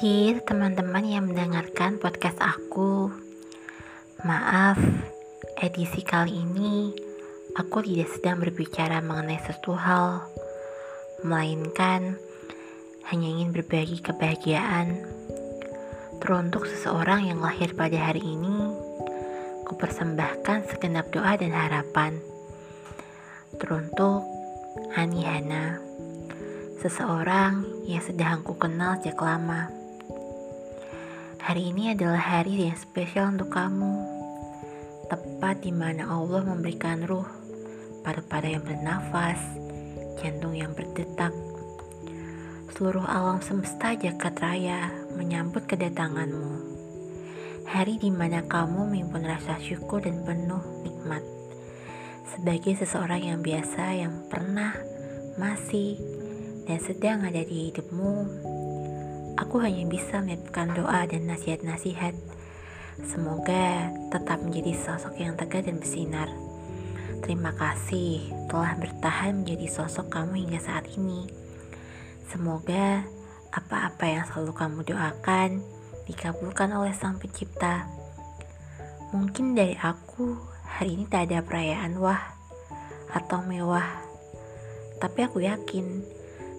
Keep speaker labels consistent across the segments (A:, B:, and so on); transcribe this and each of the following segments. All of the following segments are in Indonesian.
A: Dear teman-teman yang mendengarkan podcast aku. Maaf, edisi kali ini aku tidak sedang berbicara mengenai sesuatu hal Melainkan hanya ingin berbagi kebahagiaan. Teruntuk seseorang yang lahir pada hari ini Kupersembahkan segenap doa dan harapan. Teruntuk Ani Hana Seseorang yang sedang ku kenal sejak lama Hari ini adalah hari yang spesial untuk kamu. Tepat di mana Allah memberikan ruh, paru-paru yang bernafas, jantung yang berdetak. Seluruh alam semesta jagat raya menyambut kedatanganmu. Hari di mana kamu mengimpun rasa syukur dan penuh nikmat. Sebagai seseorang yang biasa yang pernah, masih, dan sedang ada di hidupmu, aku hanya bisa menitipkan doa dan nasihat-nasihat. Semoga tetap menjadi sosok yang tegar dan bersinar. Terima kasih telah bertahan menjadi sosok kamu hingga saat ini. Semoga apa-apa yang selalu kamu doakan dikabulkan oleh Sang Pencipta. Mungkin dari aku hari ini tak ada perayaan wah atau mewah. Tapi aku yakin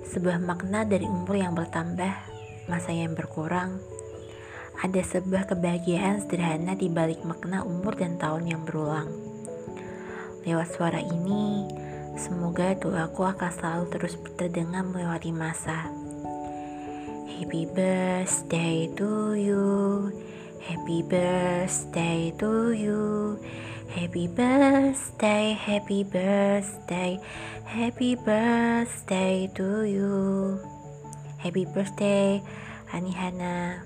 A: sebuah makna dari umur yang bertambah masa yang berkurang, ada sebuah kebahagiaan sederhana di balik makna umur dan tahun yang berulang. Lewat suara ini, semoga doaku akan selalu terus terdengar melewati masa. Happy birthday to you, happy birthday to you, happy birthday, happy birthday, happy birthday to you. Happy birthday, Ani Hana.